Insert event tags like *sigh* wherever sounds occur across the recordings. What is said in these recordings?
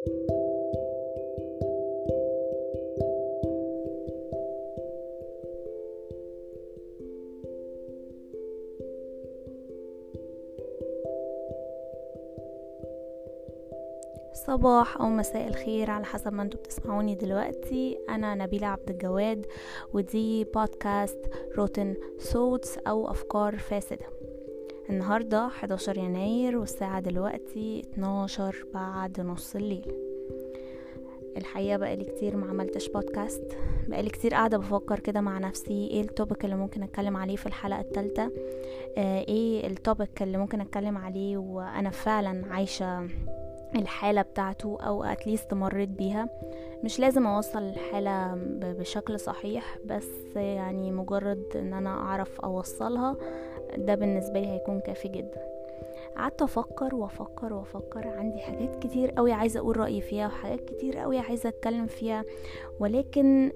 صباح أو مساء الخير على حسب ما أنتوا بتسمعوني دلوقتي. أنا نبيلة عبد الجواد ودي بودكاست روتن صوتس أو أفكار فاسدة. النهاردة 11 يناير والساعة دلوقتي 12 بعد نص الليل. الحقيقة بقالي كتير ما عملتش بودكاست بقالي كتير قاعدة بفكر كده مع نفسي إيه التوبك اللي ممكن اتكلم عليه في الحلقة التالتة؟ آه إيه التوبك اللي ممكن اتكلم عليه وأنا فعلا عايشة الحالة بتاعته أو أتليست مريت بيها؟ مش لازم أوصل الحالة بشكل صحيح بس يعني مجرد أن أنا أعرف أوصلها ده بالنسبة لي هيكون كافي جدا. قعدت أفكر وأفكر وأفكر عندي حاجات كتير قوي عايزة أقول رأيي فيها وحاجات كتير قوي عايزة أتكلم فيها ولكن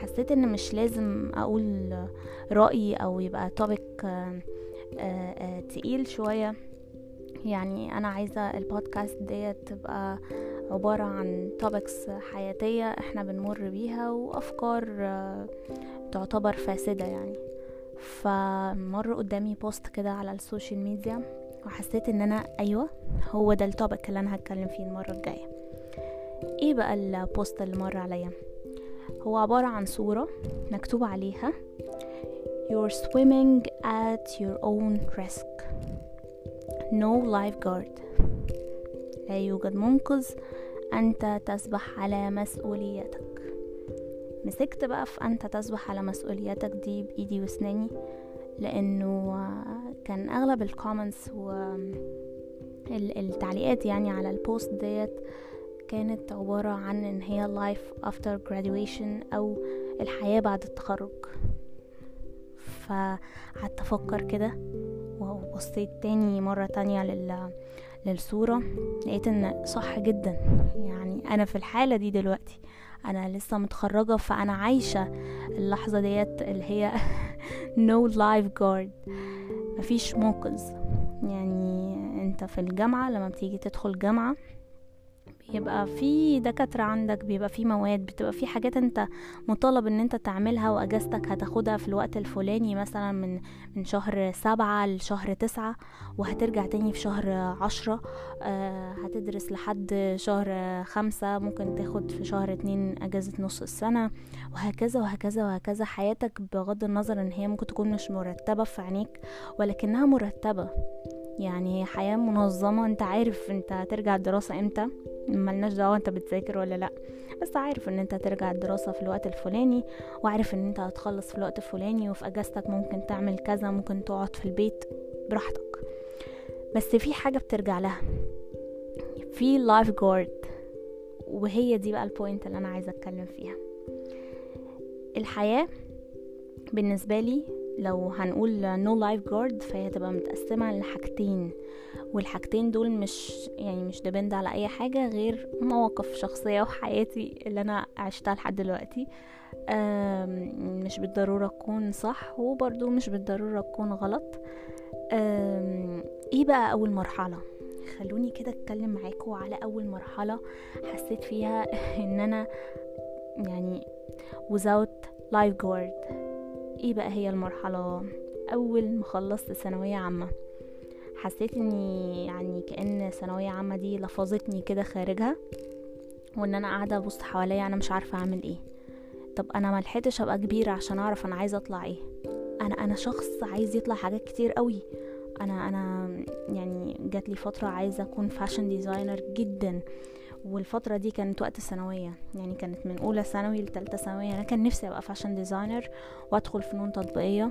حسيت إن مش لازم أقول رأيي أو يبقى topic تقيل شوية. يعني أنا عايزة البودكاست ديت تبقى عبارة عن topics حياتية إحنا بنمر بيها وأفكار تعتبر فاسدة يعني. فمر قدامي post كده على ال social media وحسيت إن أنا أيوه هو ده ال topic اللي أنا هتكلم فيه المرة الجاية. إيه بقى ال post اللي مر عليا؟ هو عبارة عن صورة مكتوب عليها You're swimming at your own risk. No lifeguard. لا يوجد منقذ. أنت تسبح على مسؤوليتك. مسكت بقى في أنت تسبح على مسؤوليتك دي بإيدي واسناني لأنه كان أغلب ال comments والتعليقات يعني على البوست ديت كانت عبارة عن إن هي life after graduation أو الحياة بعد التخرج. فقعدت أفكر كده وبصيت تاني مرة تانية لل... للصورة لقيت إن صح جدا. يعني أنا في الحالة دي دلوقتي. أنا لسه متخرجة فأنا عايشة اللحظة ديت اللي هي *laughs* no guard. مفيش منقذ يعني أنت في الجامعة لما بتيجي تدخل جامعة بيبقى في دكاترة عندك بيبقى في مواد بتبقى في حاجات انت مطالب ان انت تعملها واجازتك هتاخدها في الوقت الفلاني مثلا من من شهر سبعة لشهر تسعة وهترجع تاني في شهر عشرة آه هتدرس لحد شهر خمسة ممكن تاخد في شهر اتنين اجازة نص السنة وهكذا وهكذا وهكذا. حياتك بغض النظر ان هي ممكن تكون مش مرتبة في عينيك ولكنها مرتبة. يعني حياة منظمة. انت عارف انت هترجع الدراسة إمتى؟ ملناش دعوة انت بتذاكر ولا لأ. بس عارف ان انت ترجع الدراسة في الوقت الفلاني وعارف ان انت هتخلص في الوقت الفلاني وفي اجازتك ممكن تعمل كذا ممكن تقعد في البيت براحتك. بس في حاجة بترجع لها. في لايف جارد وهي دي بقى ال point اللي أنا عايزة أتكلم فيها. الحياة بالنسبة لي لو هنقول no lifeguard فهي تبقى متقسمة لحاجتين. والحاجتين دول مش يعني مش depend على أي حاجة غير مواقف شخصية وحياتي اللي أنا عشتها لحد دلوقتي. مش بالضرورة تكون صح وبرضو مش بالضرورة تكون غلط. إيه بقى أول مرحلة؟ خلوني كده أتكلم معاكم على أول مرحلة حسيت فيها *laughs* إن أنا يعني without lifeguard إيه بقى هي المرحلة؟ أول ما خلصت ثانوية عامة حسيت إني يعني كأن ثانوية عامة دي لفظتني كده خارجها وإن أنا قاعدة ابص حواليا أنا مش عارفة أعمل إيه. طب أنا ملحقتش أبقى كبيرة عشان أعرف أنا عايزة أطلع إيه. أنا أنا شخص عايز يطلع حاجات كتير قوي أنا أنا يعني جات لي فترة عايزة أكون fashion designer جدا. والفترة دي كانت وقت الثانوية. يعني كانت من أولى ثانوي لتالتة ثانوية. أنا كان نفسي أبقى fashion designer وأدخل فنون تطبيقية.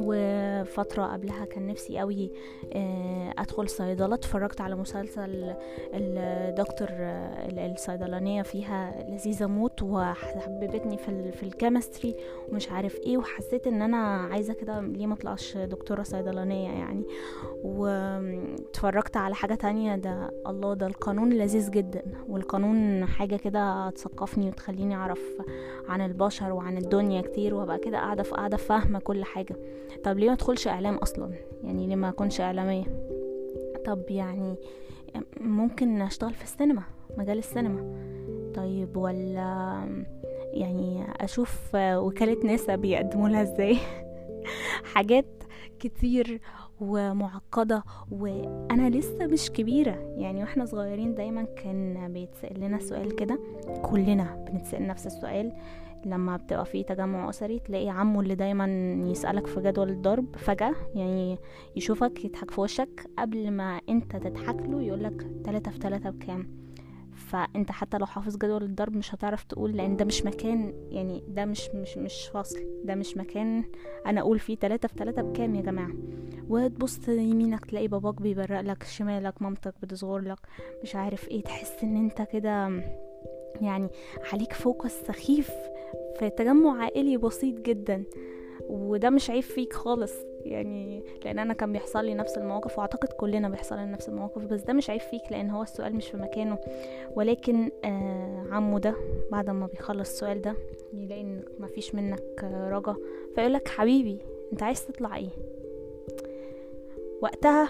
وفترة قبلها كان نفسي قوي أدخل صيدلة. اتفرجت على مسلسل الدكتور الصيدلانية فيها لذيذة موت وحببتني في, الكيمستري ومش عارف إيه وحسيت إن أنا عايزة كده ليه ما اطلعش دكتورة صيدلانية يعني. واتفرجت على حاجة تانية ده الله ده القانون لذيذ جدا. والقانون حاجة كده تثقفني وتخليني أعرف عن البشر وعن الدنيا كتير وأبقى كده قاعدة قاعدة فاهمة كل حاجة. طب ليه ما ادخلش إعلام أصلا؟ يعني ليه ما أكونش إعلامية؟ طب يعني ممكن أشتغل في السينما مجال السينما. طيب ولا يعني أشوف وكالة ناسا بيقدموا لها إزاي؟ *laughs* حاجات كتير ومعقدة وأنا لسه مش كبيرة. يعني وإحنا صغيرين دايما كان بيتسأل لنا سؤال كده كلنا بنتسأل نفس السؤال. لما بتبقى في تجمع أسري تلاقي عمه اللي دايما يسألك في جدول الضرب فجأة يعني يشوفك يضحك في وشك قبل ما أنت تضحك له يقولك تلاتة في تلاتة بكام. فأنت حتى لو حافظ جدول الضرب مش هتعرف تقول لأن ده مش مكان يعني ده مش مش مش فاصل ده مش مكان أنا أقول فيه تلاتة في تلاتة بكام يا جماعة. وتبص يمينك تلاقي باباك بيبرق لك شمالك مامتك بتصغر لك مش عارف إيه تحس إن أنت كده يعني عليك فوكس سخيف في تجمع عائلي بسيط جدا وده مش عيب فيك خالص. يعني لأن أنا كان بيحصل لي نفس المواقف وأعتقد كلنا بيحصل لنا نفس المواقف بس ده مش عيب فيك لأن هو السؤال مش في مكانه. ولكن آه عمو ده بعد ما بيخلص السؤال ده يلاقي إن مفيش منك آه رجا فيقولك حبيبي أنت عايز تطلع إيه؟ وقتها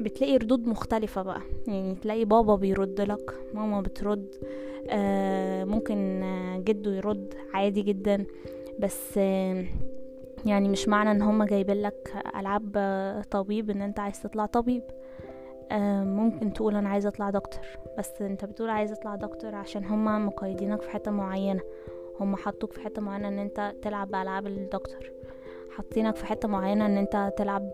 بتلاقي ردود مختلفة بقى. يعني تلاقي بابا بيرد لك ماما بترد آه ممكن آه جده يرد عادي جدا. بس آه يعني مش معنى إن هما جايبين لك ألعاب طبيب إن أنت عايز تطلع طبيب. ممكن تقول أنا عايزه أطلع دكتور. بس أنت بتقول عايزه أطلع دكتور عشان هما مقيدينك في حتة معينة. هما حطوك في حتة معينة إن أنت تلعب بألعاب الدكتور. حاطينك في حتة معينة إن أنت تلعب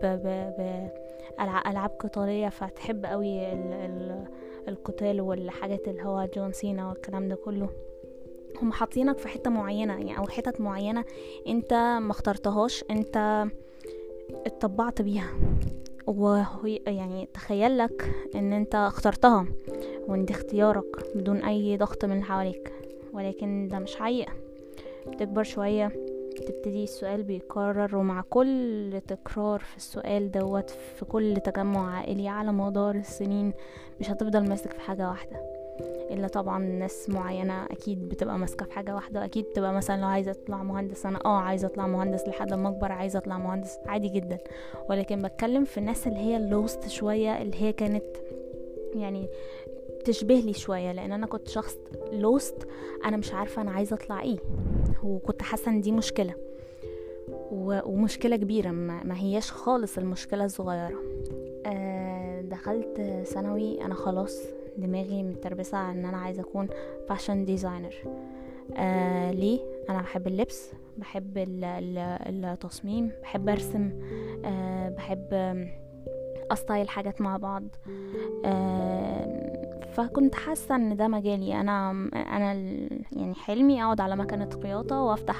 بألعاب قتالية فتحب قوي ال ال القتال والحاجات اللي هو جون سينا والكلام ده كله. هم حاطينك في حتة معينة يعني أو حتت معينة أنت ما اخترتهاش أنت اتطبعت بيها. وهي يعني تخيل لك إن أنت اخترتها وإن دي اختيارك بدون أي ضغط من حواليك. ولكن ده مش حقيقة. تكبر شوية. تبتدي السؤال بيكرر ومع كل تكرار في السؤال دوت في كل تجمع عائلي على مدار السنين مش هتفضل ماسك في حاجة واحدة. إلا طبعا ناس معينة أكيد بتبقى ماسكة في حاجة واحدة أكيد بتبقى مثلا لو عايزة أطلع مهندس أنا آه عايزة أطلع مهندس لحد ما أكبر عايزة أطلع مهندس عادي جدا. ولكن بتكلم في الناس اللي هي ال lost شوية اللي هي كانت يعني تشبه لي شوية لأن أنا كنت شخص lost أنا مش عارفة أنا عايزة أطلع إيه. وكنت حاسة إن دي مشكلة. ومشكلة كبيرة ما هياش خالص المشكلة الصغيرة. أه دخلت ثانوي أنا خلاص دماغي متربسة إن أنا عايزة أكون fashion designer آه ليه؟ أنا بحب اللبس بحب التصميم بحب أرسم آه بحب أ style حاجات مع بعض. آه فكنت حاسة إن ده مجالي. أنا أنا يعني حلمي أقعد على مكنة خياطه وأفتح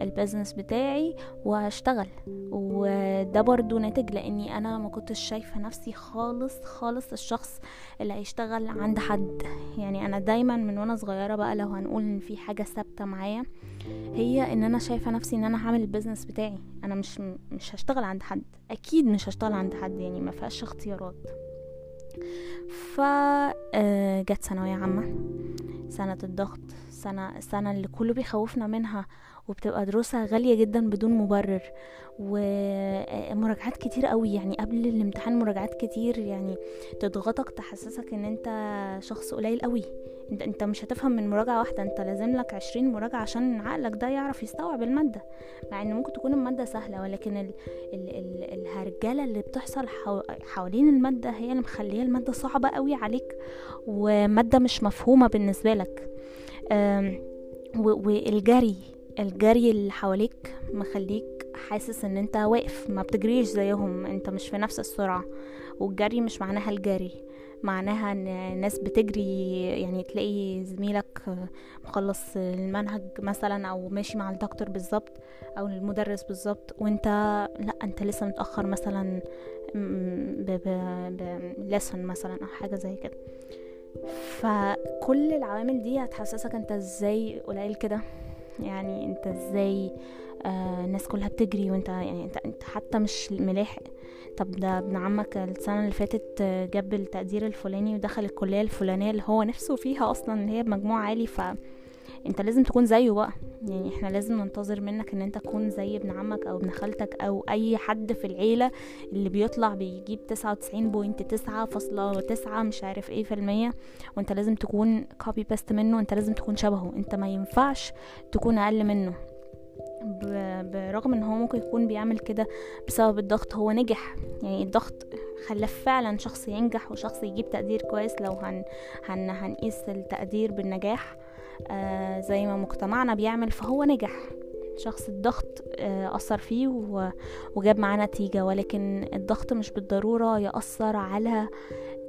ال business بتاعي وأشتغل. وده برضو ناتج لأني أنا ما كنتش شايفة نفسي خالص خالص الشخص اللي هيشتغل عند حد. يعني أنا دايما من وأنا صغيرة بقى لو هنقول إن في حاجة ثابتة معايا هي إن أنا شايفة نفسي إن أنا هعمل البيزنس بتاعي. أنا مش مش هشتغل عند حد. أكيد مش هشتغل عند حد. يعني ما فيهاش اختيارات. ف جت ثانوية عامة سنة الضغط سنة السنة اللي كله بيخوفنا منها وبتبقى دروسها غالية جدا بدون مبرر. ومراجعات كتير قوي يعني قبل الامتحان مراجعات كتير يعني تضغطك تحسسك إن أنت شخص قليل قوي. أنت أنت مش هتفهم من مراجعة واحدة أنت لازم لك عشرين مراجعة عشان عقلك ده يعرف يستوعب المادة. مع إن ممكن تكون المادة سهلة ولكن ال ال ال الهرجلة اللي بتحصل حوالين المادة هي اللي مخلية المادة صعبة قوي عليك ومادة مش مفهومة بالنسبة لك. والجري. الجري اللي حواليك مخليك حاسس إن أنت واقف ما بتجريش زيهم أنت مش في نفس السرعة. والجري مش معناها الجري معناها إن ناس بتجري يعني تلاقي زميلك مخلص المنهج مثلا أو ماشي مع الدكتور بالظبط أو المدرس بالظبط وأنت لأ أنت لسه متأخر مثلا بلسن مثلا أو حاجة زي كده. فكل العوامل دي هتحسسك أنت إزاي قليل كده؟ يعني انت إزاي آه الناس كلها بتجري وانت يعني انت, انت حتى مش ملاحق. طب ده ابن عمك السنة اللي فاتت جاب التقدير الفلاني ودخل الكلية الفلانية اللي هو نفسه فيها أصلا اللي هي بمجموع عالي ف انت لازم تكون زيه بقى. يعني إحنا لازم ننتظر منك ان انت تكون زي ابن عمك أو ابن خالتك أو اي حد في العيلة اللي بيطلع بيجيب تسعة وتسعين point تسعة فاصلة تسعة مش عارف إيه في المية. وانت لازم تكون copy paste منه انت لازم تكون شبهه. انت ما ينفعش تكون أقل منه. برغم ان هو ممكن يكون بيعمل كده بسبب الضغط هو نجح. يعني الضغط خلاه فعلا شخص ينجح وشخص يجيب تقدير كويس. لو هن هن هنقيس التقدير بالنجاح آه زي ما مجتمعنا بيعمل فهو نجح. شخص الضغط آه أثر فيه وجاب معاه نتيجة ولكن الضغط مش بالضرورة يأثر على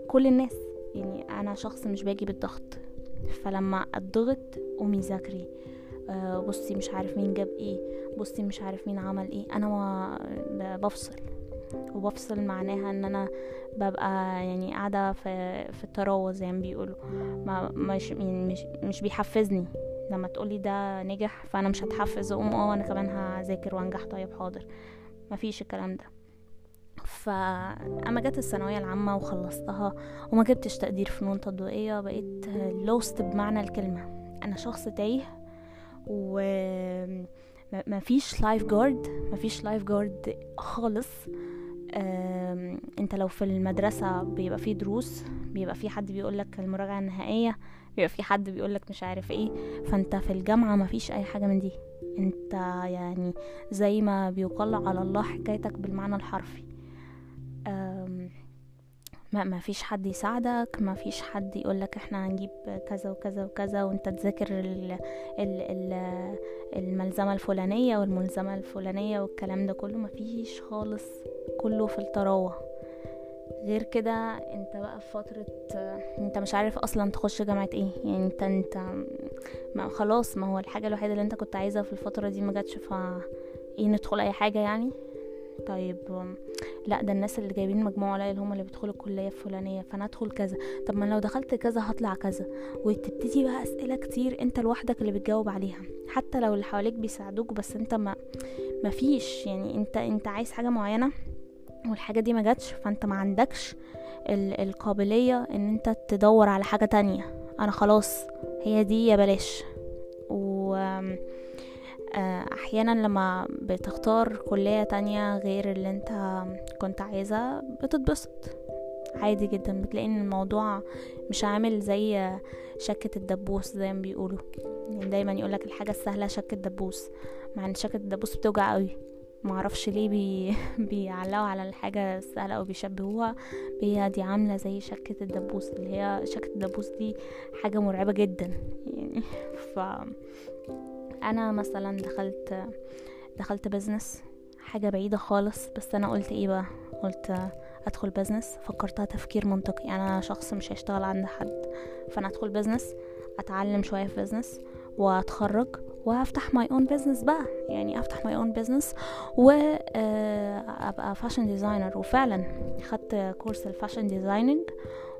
كل الناس. يعني أنا شخص مش باجي بالضغط. فلما الضغط قومي ذاكري آه بصي مش عارف مين جاب إيه بصي مش عارف مين عمل إيه أنا ما بفصل. وبفصل معناها إن أنا ببقى يعني قاعدة في في التراوة زي ما بيقولوا. ما مش يعني مش مش بيحفزني. لما تقولي ده نجح فأنا مش هتحفز أقوم آه أنا كمان هذاكر وأنجح. طيب حاضر. مفيش الكلام ده. فاما جت الثانوية العامة وخلصتها وما جبتش تقدير فنون تطبيقية بقيت Lost بمعنى الكلمة. أنا شخص تايه و ما فيش life guard ما فيش life guard خالص انت لو في المدرسة بيبقى فيه دروس بيبقى فيه حد بيقولك المراجعة النهائية بيبقى فيه حد بيقولك مش عارف إيه. فانت في الجامعة ما فيش أي حاجة من دي. انت يعني زي ما بيقال على الله حكايتك بالمعنى الحرفي. ما ما فيش حد يساعدك ما فيش حد يقولك إحنا هنجيب كذا وكذا وكذا وأنت تذاكر ال ال ال الملزمة الفلانية والملزمة الفلانية والكلام ده كله. ما فيش خالص كله في الطراوة. غير كده أنت بقى في فترة أنت مش عارف أصلا تخش جامعة إيه. يعني أنت أنت ما خلاص ما هو الحاجة الوحيدة اللي أنت كنت عايزها في الفترة دي ما جاتش ف إيه ندخل أي حاجة يعني؟ طيب لا ده الناس اللي جايبين مجموع قليل هم اللي بيدخلوا الكلية الفلانية فأنا ادخل كذا. طب ما لو دخلت كذا هطلع كذا. وتبتدي بقى أسئلة كتير أنت لوحدك اللي بتجاوب عليها. حتى لو اللي حواليك بيساعدوك بس أنت ما مفيش يعني أنت أنت عايز حاجة معينة والحاجة دي ما جاتش فأنت ما عندكش القابلية إن أنت تدور على حاجة تانية. أنا خلاص هي دي يا بلاش. و أحيانا لما بتختار كلية تانية غير اللي انت كنت عايزها بتتبسط. عادي جدا بتلاقي إن الموضوع مش عامل زي شكة الدبوس زي ما بيقولوا. يعني دايما يقولك الحاجة السهلة شكة دبوس مع إن شكة الدبوس بتوجع قوي. معرفش ليه بي... *laughs* بيعلقوا على الحاجة السهلة أو بيشبهوها. هي دي عاملة زي شكة الدبوس اللي هي شكة الدبوس دي حاجة مرعبة جدا. يعني ف أنا مثلا دخلت دخلت business حاجة بعيدة خالص بس أنا قلت إيه بقى؟ قلت أدخل business فكرتها تفكير منطقي. يعني أنا شخص مش هيشتغل عند حد. فأنا أدخل business أتعلم شوية في business وأتخرج وأفتح my own business بقى. يعني أفتح my own business وابقى fashion designer وفعلا خدت course ال fashion designing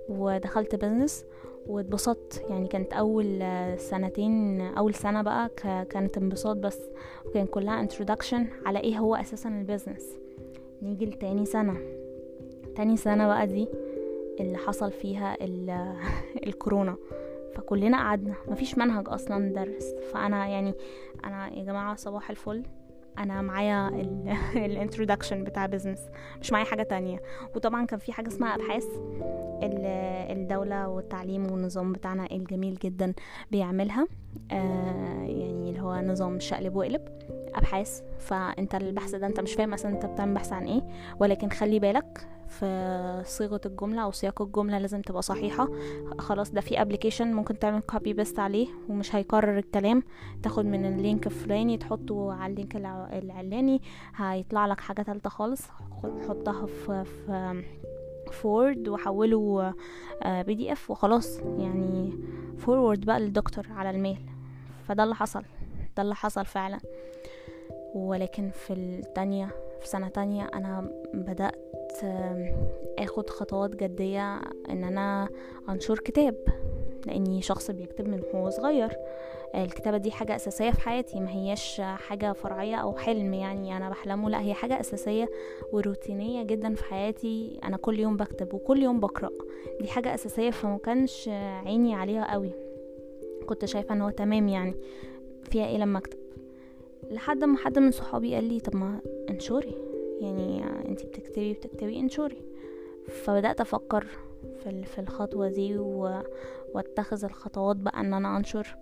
ودخلت business واتبسطت. يعني كانت أول سنتين أول سنة بقى كانت انبساط بس. وكان كلها introduction على إيه هو أساسا ال business نيجي لتاني سنة. تاني سنة بقى دي اللي حصل فيها *laughs* الكورونا. فكلنا قعدنا. مفيش منهج أصلا ندرس فأنا يعني أنا يا جماعة صباح الفل. أنا معايا ال introduction *laughs* بتاع business مش معايا حاجة تانية. وطبعا كان في حاجة اسمها أبحاث. الدولة والتعليم والنظام بتاعنا الجميل جدا بيعملها. آه يعني اللي هو نظام شقلب وقلب. أبحاث فأنت البحث ده أنت مش فاهم أصلا أنت بتعمل بحث عن إيه. ولكن خلي بالك في صيغة الجملة أو سياق الجملة لازم تبقى صحيحة. خلاص ده في application ممكن تعمل copy paste عليه ومش هيكرر الكلام. تاخد من ال link الفلاني تحطه على ال link العلاني. هيطلع لك حاجة تالتة خالص. حطها في, في Word وحوله PDF وخلاص. يعني forward بقى للدكتور على ال mail. فده اللي حصل. ده اللي حصل فعلا. ولكن في التانية في سنة تانية أنا بدأت آخد خطوات جدية إن أنا أنشر كتاب لأني شخص بيكتب من هو صغير. الكتابة دي حاجة أساسية في حياتي ما هياش حاجة فرعية أو حلم يعني أنا بحلمه لأ هي حاجة أساسية وروتينية جدا في حياتي. أنا كل يوم بكتب وكل يوم بقرأ. دي حاجة أساسية فما كانش عيني عليها قوي. كنت شايفة إن هو تمام يعني. فيها إيه لما اكتب لحد ما حد من صحابي قال لي طب ما انشري يعني انتي بتكتبي بتكتبي انشري فبدأت أفكر في في الخطوة دي و... واتخذ الخطوات بقى إن أنا أنشر.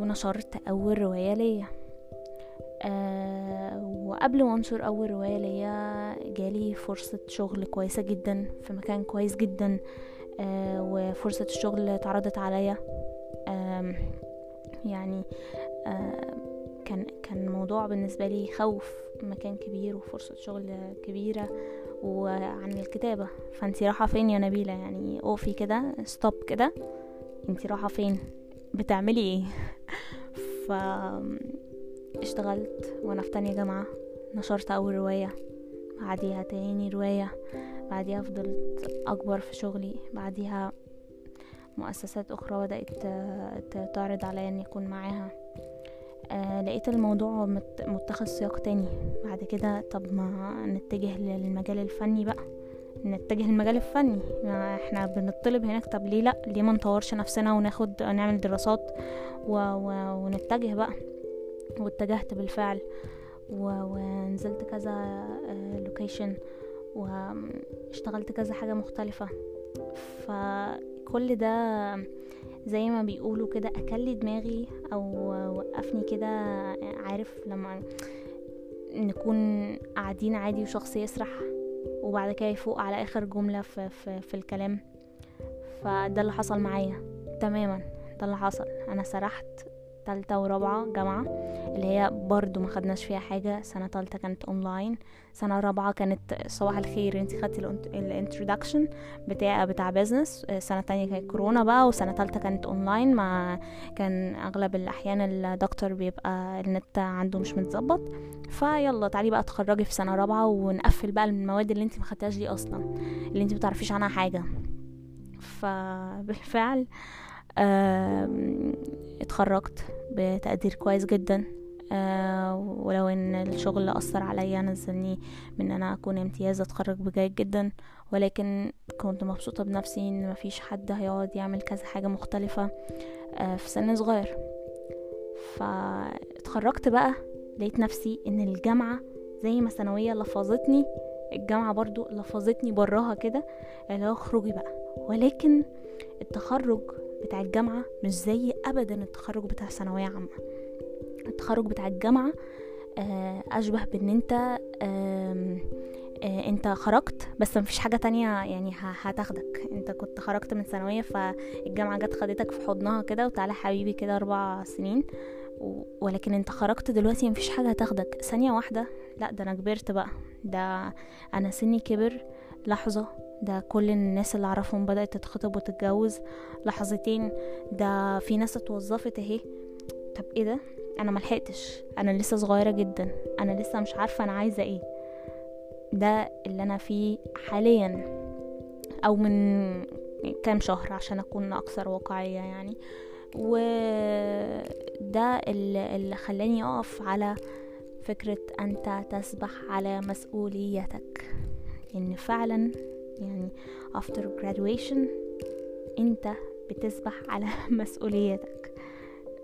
ونشرت أول رواية ليا. أه وقبل ما أنشر أول رواية ليا جالي فرصة شغل كويسة جدا في مكان كويس جدا. أه وفرصة الشغل اتعرضت عليا. يعني أه كان كان موضوع بالنسبة لي خوف مكان كبير وفرصة شغل كبيرة وعن الكتابة. فانتي رايحة فين يا نبيلة؟ يعني أوقفي كده stop كده. انتي رايحة فين؟ بتعملي إيه؟ *laughs* ف اشتغلت وأنا في تانية جامعة نشرت اول رواية بعديها تاني رواية بعديها فضلت اكبر في شغلي بعديها مؤسسات أخرى بدأت تعرض عليا إن يكون معاها. آه لقيت الموضوع متخذ سياق تاني. بعد كده طب ما نتجه للمجال الفني بقى. نتجه للمجال الفني. إحنا بنطلب هناك طب ليه لأ؟ ليه ما نطورش نفسنا وناخد نعمل دراسات و... و... ونتجه بقى؟ واتجهت بالفعل. و... ونزلت كذا لوكيشن واشتغلت كذا حاجة مختلفة. فكل ده زي ما بيقولوا كده اكل دماغي أو وقفني كده عارف لما نكون قاعدين عادي وشخص يسرح وبعد كده يفوق على آخر جملة في, في, في الكلام. فده اللي حصل معايا تماما ده اللي حصل. أنا سرحت تالتة ورابعة جامعة اللي هي برضو ما خدناش فيها حاجة. سنة تالتة كانت اونلاين سنة رابعة كانت صباح الخير. انتي خدتي ال introduction بتاع بتاع بيزنس سنة تانية كانت كورونا بقى وسنة تالتة كانت اونلاين ما كان أغلب الأحيان الدكتور بيبقى النت عنده مش متظبط. فيلا تعالي بقى تخرجي في سنة رابعة ونقفل بقى المواد اللي انتي ما خدتهاش دي أصلا اللي انتي متعرفيش عنها حاجة. فبالفعل اتخرجت بتقدير كويس جدا. أه ولو إن الشغل أثر عليا نزلني من إن أنا أكون امتياز أتخرج بجيد جدا. ولكن كنت مبسوطة بنفسي إن مفيش حد هيقعد يعمل كذا حاجة مختلفة أه في سن صغير. فاتخرجت بقى لقيت نفسي إن الجامعة زي ما ثانوية لفظتني الجامعة برضو لفظتني براها كده اللي هو اخرجي بقى. ولكن التخرج بتاع الجامعة مش زي أبدا التخرج بتاع ثانوية عامة. التخرج بتاع الجامعة أشبه بأن أنت أنت خرجت بس مفيش حاجة تانية يعني هتاخدك. أنت كنت خرجت من ثانوية فالجامعة جت خدتك في حضنها كده وتعالى حبيبي كده أربع سنين. ولكن أنت خرجت دلوقتي مفيش حاجة هتاخدك. ثانية واحدة لأ ده أنا كبرت بقى. ده أنا سني كبر. لحظة. ده كل الناس اللي أعرفهم بدأت تتخطب وتتجوز. لحظتين ده في ناس اتوظفت اهي. طب إيه ده؟ أنا ملحقتش. أنا لسه صغيرة جدا. أنا لسه مش عارفة أنا عايزة إيه. ده اللي أنا فيه حاليا. أو من كام شهر عشان أكون أكثر واقعية يعني. وده اللي, اللي خلاني أقف على فكرة أنت تسبح على مسؤوليتك. إن فعلا يعني after graduation انت بتسبح على *laughs* مسؤوليتك.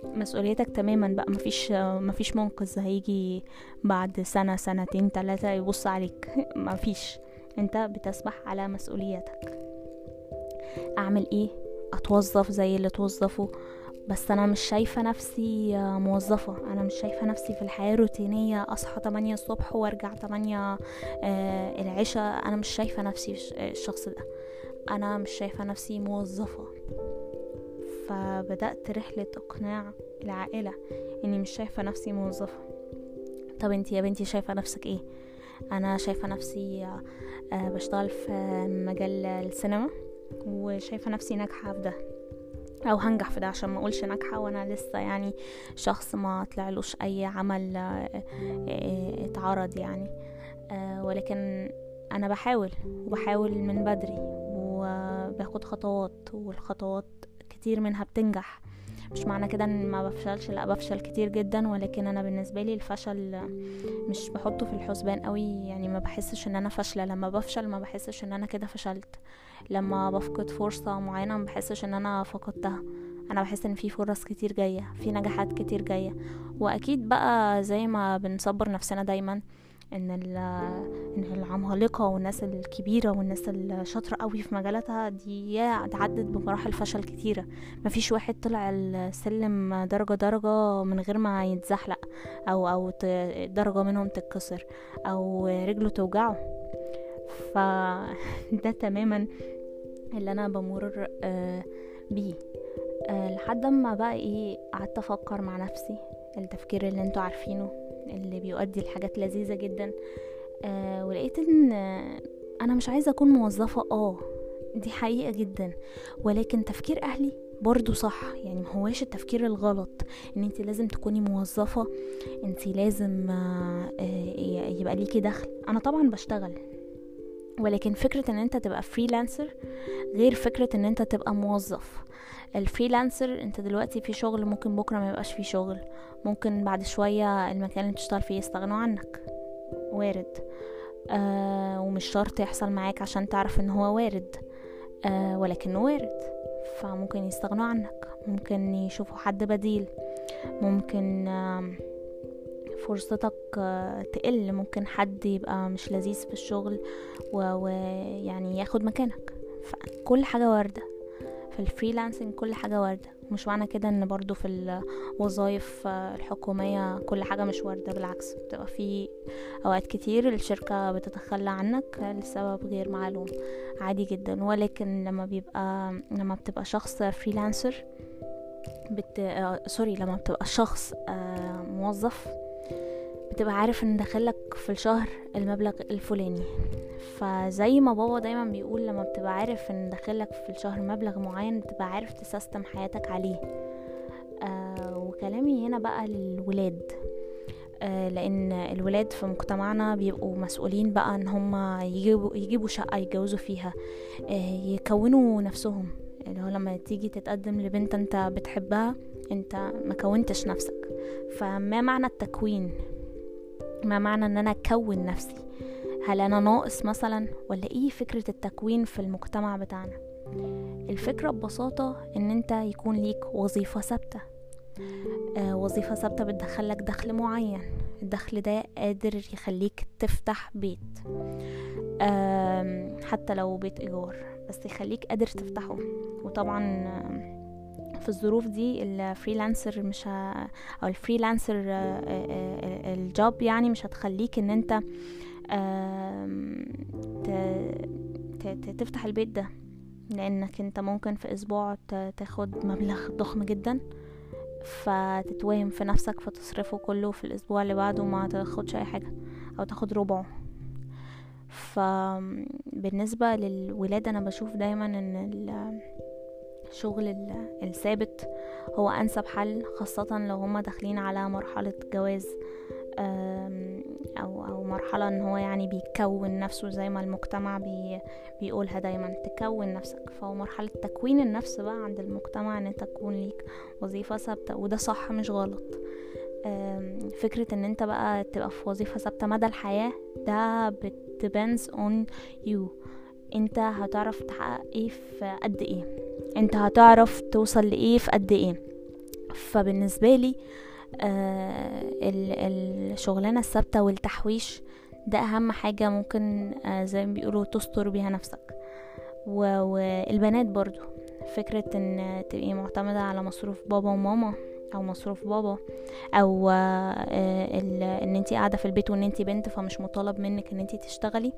مسؤوليتك تماما بقى مفيش مفيش منقذ هيجي بعد سنة سنتين تلاتة يبص عليك. *laughs* مفيش. انت بتسبح على مسؤوليتك. اعمل إيه؟ اتوظف زي اللي توظفوا بس أنا مش شايفة نفسي موظفة. أنا مش شايفة نفسي في الحياة روتينية أصحى 8 الصبح وأرجع 8 آه العشاء. أنا مش شايفة نفسي الشخص ده. أنا مش شايفة نفسي موظفة. فبدأت رحلة إقناع العائلة إني مش شايفة نفسي موظفة. طب أنتي يا بنتي شايفة نفسك إيه؟ أنا شايفة نفسي آه بشتغل في مجال السينما وشايفة نفسي ناجحة في ده. أو هنجح في ده عشان ما أقولش ناجحة وأنا لسه يعني شخص ما طلعلوش أي عمل اتعرض يعني. ولكن أنا بحاول وبحاول من بدري وباخد خطوات والخطوات كتير منها بتنجح. مش معنى كده إن ما بفشلش لأ بفشل كتير جدا ولكن أنا بالنسبة لي الفشل مش بحطه في الحسبان قوي. يعني ما بحسش إن أنا فاشلة لما بفشل ما بحسش إن أنا كده فشلت. لما بفقد فرصة معينة ما بحسش إن أنا فقدتها. أنا بحس إن في فرص كتير جاية في نجاحات كتير جاية. وأكيد بقى زي ما بنصبر نفسنا دايما إن إن العمالقة والناس الكبيرة والناس الشاطرة قوي في مجالاتها دي عدت بمراحل فشل كتيرة. مفيش واحد طلع السلم درجة درجة من غير ما يتزحلق أو أو درجة منهم تتكسر أو رجله توجعه. فده *laughs* تماما اللي أنا بمر آه، بيه. آه، لحد ما بقى إيه قعدت أفكر مع نفسي. التفكير اللي أنتوا عارفينه. اللي بيؤدي لحاجات لذيذة جدا. آه ولقيت إن أنا مش عايزة أكون موظفة. آه دي حقيقة جدا. ولكن تفكير أهلي برضو صح. يعني مهواش التفكير الغلط إن انت لازم تكوني موظفة. انت لازم آه, آه، يبقى ليكي دخل. أنا طبعا بشتغل. ولكن فكرة إن أنت تبقى freelancer غير فكرة إن أنت تبقى موظف. ال freelancer أنت دلوقتي في شغل ممكن بكرة ما يبقاش في شغل. ممكن بعد شوية المكان اللي بتشتغل فيه يستغنوا عنك. وارد. آه ومش شرط يحصل معاك عشان تعرف إن هو وارد. آه ولكنه وارد. فممكن يستغنوا عنك. ممكن يشوفوا حد بديل. ممكن آه فرصتك آه، تقل ممكن حد يبقى مش لذيذ في الشغل ويعني ياخد مكانك. فكل حاجة واردة. في الفريلانسنج كل حاجة واردة. مش معنى كده إن برضو في الوظائف الحكومية كل حاجة مش واردة. بالعكس بتبقى في أوقات كتير الشركة بتتخلى عنك لسبب غير معلوم. عادي جدا. ولكن لما بيبقى لما بتبقى شخص freelancer بت... آه sorry لما بتبقى شخص آه موظف بتبقى عارف إن دخلك في الشهر المبلغ الفلاني. فزي ما بابا دايما بيقول لما بتبقى عارف إن دخلك في الشهر مبلغ معين بتبقى عارف تسيستم حياتك عليه. آه وكلامي هنا بقى للولاد. آه لأن الولاد في مجتمعنا بيبقوا مسؤولين بقى إن هم يجيبوا, يجيبوا شقة يتجوزوا فيها. آه يكونوا نفسهم. اللي هو لما تيجي تتقدم لبنت انت بتحبها انت ما كونتش نفسك. فما معنى التكوين؟ ما معنى إن أنا أكون نفسي؟ هل أنا ناقص مثلا؟ ولا إيه فكرة التكوين في المجتمع بتاعنا؟ الفكرة ببساطة إن أنت يكون ليك وظيفة ثابتة. آه وظيفة ثابتة بتدخلك دخل معين. الدخل ده قادر يخليك تفتح بيت. آه حتى لو بيت إيجار بس يخليك قادر تفتحه. وطبعا في الظروف دي ال freelancer مش ه... أو ال freelancer آه، آه، ال job يعني مش هتخليك إن أنت تفتح البيت ده. لأنك أنت ممكن في أسبوع تاخد مبلغ ضخم جدا فتتوهم في نفسك فتصرفه كله في الأسبوع اللي بعده ما تاخدش أي حاجة أو تاخد ربعه. فبالنسبة للولاد أنا بشوف دايما إن الشغل الثابت هو أنسب حل خاصة لو هما داخلين على مرحلة جواز أو أو مرحلة إن هو يعني بيكون نفسه زي ما المجتمع بي بيقولها دايما تكون نفسك. فهو مرحلة تكوين النفس بقى عند المجتمع إن أنت تكون ليك وظيفة ثابتة وده صح مش غلط. فكرة إن أنت بقى تبقى في وظيفة ثابتة مدى الحياة ده depends on you. أنت هتعرف تحقق إيه في قد إيه. انت هتعرف توصل لإيه في قد إيه. فبالنسبة لي آه الشغلانة الثابتة والتحويش ده أهم حاجة ممكن آه زي ما بيقولوا تستر بيها نفسك. والبنات برضو. فكرة إن تبقي معتمدة على مصروف بابا وماما أو مصروف بابا أو آه إن أنتي قاعدة في البيت وإن أنتي بنت فمش مطالب منك إن أنتي تشتغلي.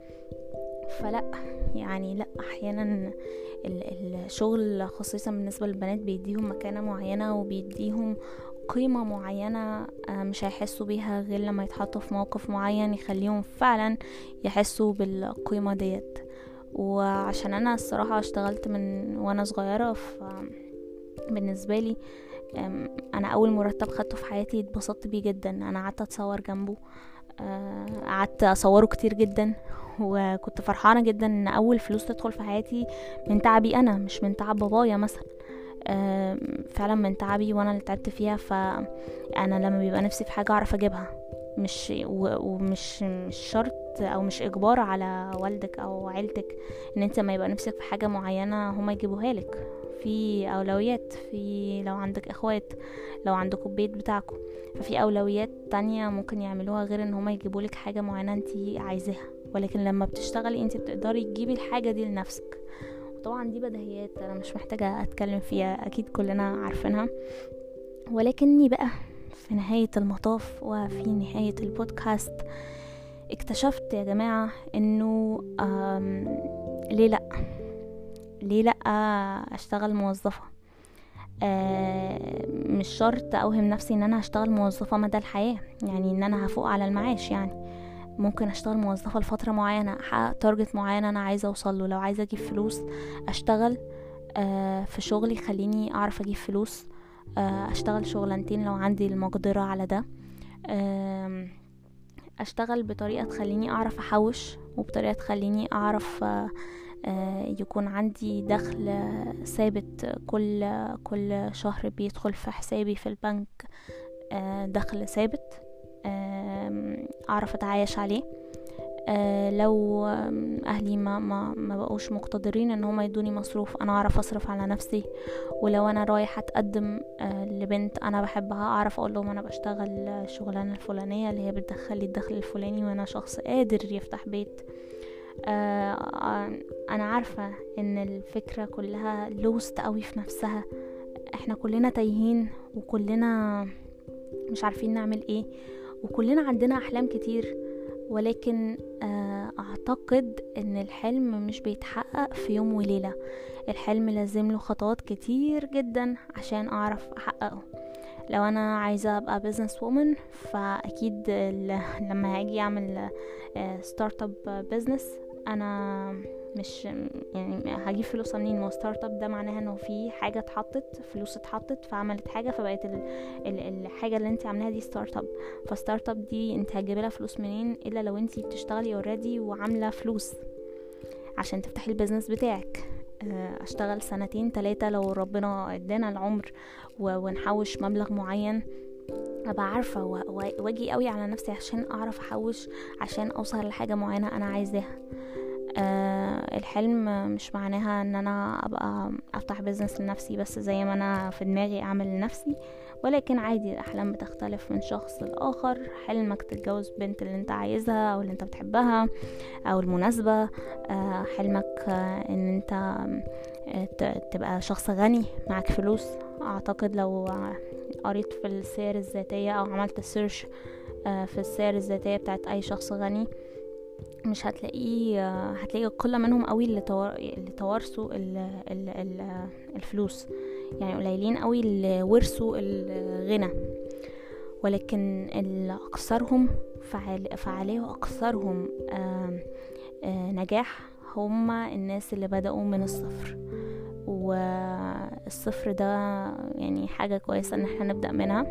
فلا يعني لا أحيانا الشغل خصيصا بالنسبة للبنات بيديهم مكانة معينة وبيديهم قيمة معينة آه، مش هيحسوا بيها غير لما يتحطوا في موقف معين يخليهم فعلا يحسوا بالقيمة ديت. وعشان أنا الصراحة اشتغلت من وأنا صغيرة ف بالنسبة لي أنا أول مرتب خدته في حياتي اتبسطت بيه جدا أنا قعدت أتصور جنبه. قعدت أصوره كتير جدا وكنت فرحانة جدا إن أول فلوس تدخل في حياتي من تعبي أنا مش من تعب بابايا مثلا. فعلا من تعبي وأنا اللي تعبت فيها فأنا لما بيبقى نفسي في حاجة أعرف أجيبها. مش ومش مش شرط أو مش إجبار على والدك أو عيلتك إن أنت ما يبقى نفسك في حاجة معينة هما يجيبوها لك. في أولويات في لو عندك إخوات لو عندكم بيت بتاعكم ففي أولويات تانية ممكن يعملوها غير إن هما يجيبولك حاجة معينة انت عايزاها. ولكن لما بتشتغلي انت بتقدري تجيبي الحاجة دي لنفسك. وطبعا دي بديهيات أنا مش محتاجة أتكلم فيها أكيد كلنا عارفينها. ولكني بقى في نهاية المطاف وفي نهاية البودكاست اكتشفت يا جماعة إنه ليه لأ؟ ليه لأ أشتغل موظفة؟ آه مش شرط أوهم نفسي إن أنا هشتغل موظفة مدى الحياة يعني إن أنا هفوق على المعاش يعني. ممكن أشتغل موظفة لفترة معينة أحقق تارجت معين أنا عايزة اوصله لو عايزة أجيب فلوس أشتغل آه في شغلي خليني أعرف أجيب فلوس آه أشتغل شغلانتين لو عندي المقدرة على ده. آه أشتغل بطريقة تخليني أعرف أحوش وبطريقة تخليني أعرف آه يكون عندي دخل ثابت كل كل شهر بيدخل في حسابي في البنك دخل ثابت أعرف أتعايش عليه. لو أهلي ما ما ما بقوش مقتدرين إن هم يدوني مصروف أنا أعرف أصرف على نفسي. ولو أنا رايحه أتقدم لبنت أنا بحبها أعرف أقول لهم أنا بشتغل الشغلانه الفلانية اللي هي بتدخلي الدخل الفلاني وأنا شخص قادر يفتح بيت. أنا عارفة إن الفكرة كلها لوست قوي في نفسها. إحنا كلنا تايهين وكلنا مش عارفين نعمل إيه وكلنا عندنا أحلام كتير. ولكن أعتقد إن الحلم مش بيتحقق في يوم وليلة. الحلم لازم له خطوات كتير جدا عشان أعرف أحققه. لو أنا عايزة أبقى business woman فأكيد لما هاجي أعمل startup business أنا مش يعني هجيب فلوس منين ما startup ده معناها إنه في حاجة اتحطت فلوس اتحطت فعملت حاجة فبقت ال ال الحاجة اللي أنت عاملاها دي startup ف startup دي أنت هتجيبي لها فلوس منين؟ إلا لو أنت بتشتغلي already وعاملة فلوس عشان تفتحي ال business بتاعك. أشتغل سنتين تلاتة لو ربنا ادانا العمر ونحوش مبلغ معين. أبقى عارفة وأجي قوي على نفسي عشان أعرف أحوش عشان أوصل لحاجة معينة أنا عايزاها. أه الحلم مش معناها إن أنا أبقى أفتح business لنفسي بس زي ما أنا في دماغي أعمل لنفسي. ولكن عادي الأحلام بتختلف من شخص لآخر. حلمك تتجوز بنت اللي أنت عايزها أو اللي أنت بتحبها أو المناسبة. أه حلمك إن أنت تبقى شخص غني معك فلوس. أعتقد لو قريت في السير الذاتية أو عملت سيرش في السير الذاتية بتاعت أي شخص غني مش هتلاقيه هتلاقي قلة منهم قوي اللي, توارثوا ال... ال... ال... الفلوس. يعني قليلين قوي اللي ورثوا الغنى. ولكن أكثرهم فعال... فعالية وأكثرهم آ... آ... نجاح هما الناس اللي بدأوا من الصفر. والصفر ده يعني حاجة كويسة إن إحنا نبدأ منها.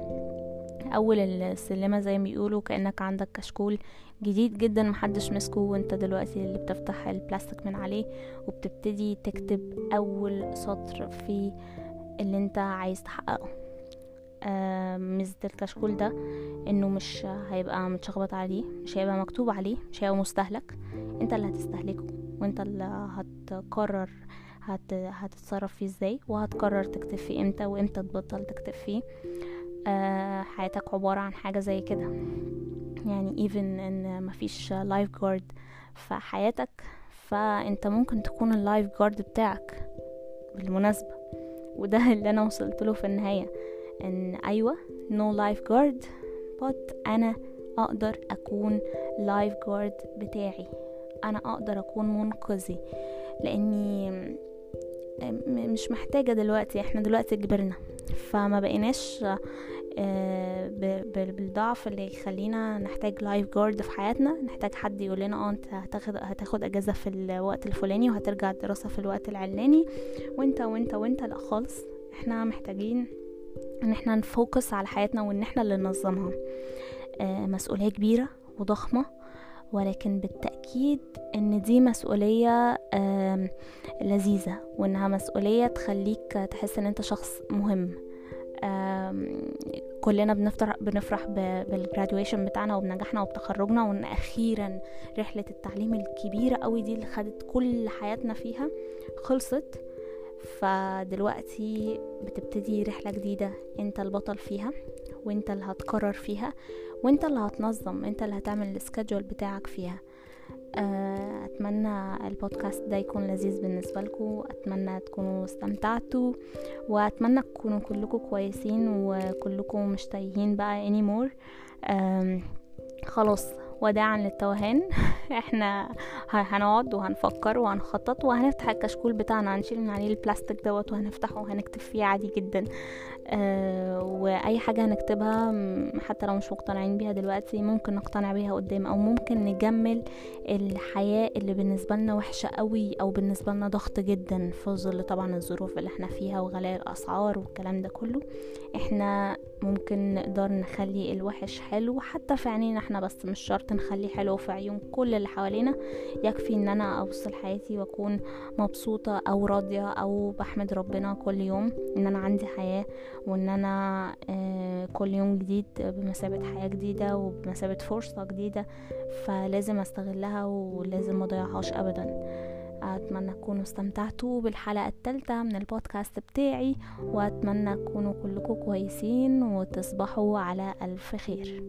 أول السلمة زي ما بيقولوا كأنك عندك كشكول جديد جدا محدش مسكه وأنت دلوقتي اللي بتفتح البلاستيك من عليه وبتبتدي تكتب أول سطر في اللي أنت عايز تحققه. ميزة الكشكول ده إنه مش هيبقى متشخبط عليه مش هيبقى مكتوب عليه مش هيبقى مستهلك. أنت اللي هتستهلكه وأنت اللي هتقرر هت... هتتصرف فيه إزاي وهتقرر تكتب فيه إمتى وإمتى تبطل تكتب فيه. حياتك عبارة عن حاجة زي كده. يعني even إن مفيش life guard في حياتك فأنت ممكن تكون ال life guard بتاعك بالمناسبة. وده *laughs* اللي أنا وصلت له في النهاية إن أيوه no life guard but أنا أقدر أكون life guard بتاعي. أنا أقدر أكون منقذي لأني مش محتاجة دلوقتي إحنا دلوقتي كبرنا. فما بقيناش بالضعف اللي يخلينا نحتاج life guard في حياتنا نحتاج حد يقول لنا آه انت هتاخد هتاخد اجازة في الوقت الفلاني وهترجع الدراسة في الوقت العلاني. وانت وانت وانت لا خالص. إحنا محتاجين إن إحنا نفوكس على حياتنا وإن إحنا اللي ننظمها. مسؤولية كبيرة وضخمة ولكن بالتأكيد إن دي مسؤولية لذيذة وإنها مسؤولية تخليك تحس إن أنت شخص مهم. كلنا بنفرح بنفرح بالجراديويشن بتاعنا وبنجاحنا وبتخرجنا وإن أخيرا رحلة التعليم الكبيرة قوي دي اللي خدت كل حياتنا فيها خلصت. فدلوقتي بتبتدي رحلة جديدة أنت البطل فيها وأنت اللي هتقرر فيها. وانت اللي هتنظم انت اللي هتعمل السكادجول بتاعك فيها. آه، أتمنى البودكاست ده يكون لذيذ بالنسبة لكم. أتمنى تكونوا استمتعتوا وأتمنى تكونوا كلكم كويسين وكلكم مش تايهين بقى anymore. خلاص. وداعا للتوهان. *laughs* إحنا هنقعد وهنفكر وهنخطط وهنفتح الكشكول بتاعنا هنشيل من عليه البلاستيك دوت وهنفتحه وهنكتب فيه عادي جدا. آه وأي حاجة هنكتبها حتى لو مش مقتنعين بيها دلوقتي ممكن نقتنع بيها قدام أو ممكن نجمل الحياة اللي بالنسبة لنا وحشة قوي أو بالنسبة لنا ضغط جدا في ظل طبعا الظروف اللي إحنا فيها وغلاء الأسعار والكلام ده كله. إحنا ممكن نقدر نخلي الوحش حلو حتى في عينينا إحنا بس مش شرط نخليه حلو في عيون كل اللي حوالينا. يكفي إن أنا ابص لحياتي وأكون مبسوطة أو راضية أو بحمد ربنا كل يوم إن أنا عندي حياة وإن أنا آه، كل يوم جديد بمثابة حياة جديدة وبمثابة فرصة جديدة. فلازم أستغلها ولازم مضيعهاش ابدا. أتمنى تكونوا استمتعتوا بالحلقة الثالثة من البودكاست بتاعي وأتمنى تكونوا كلكم كويسين وتصبحوا على ألف خير.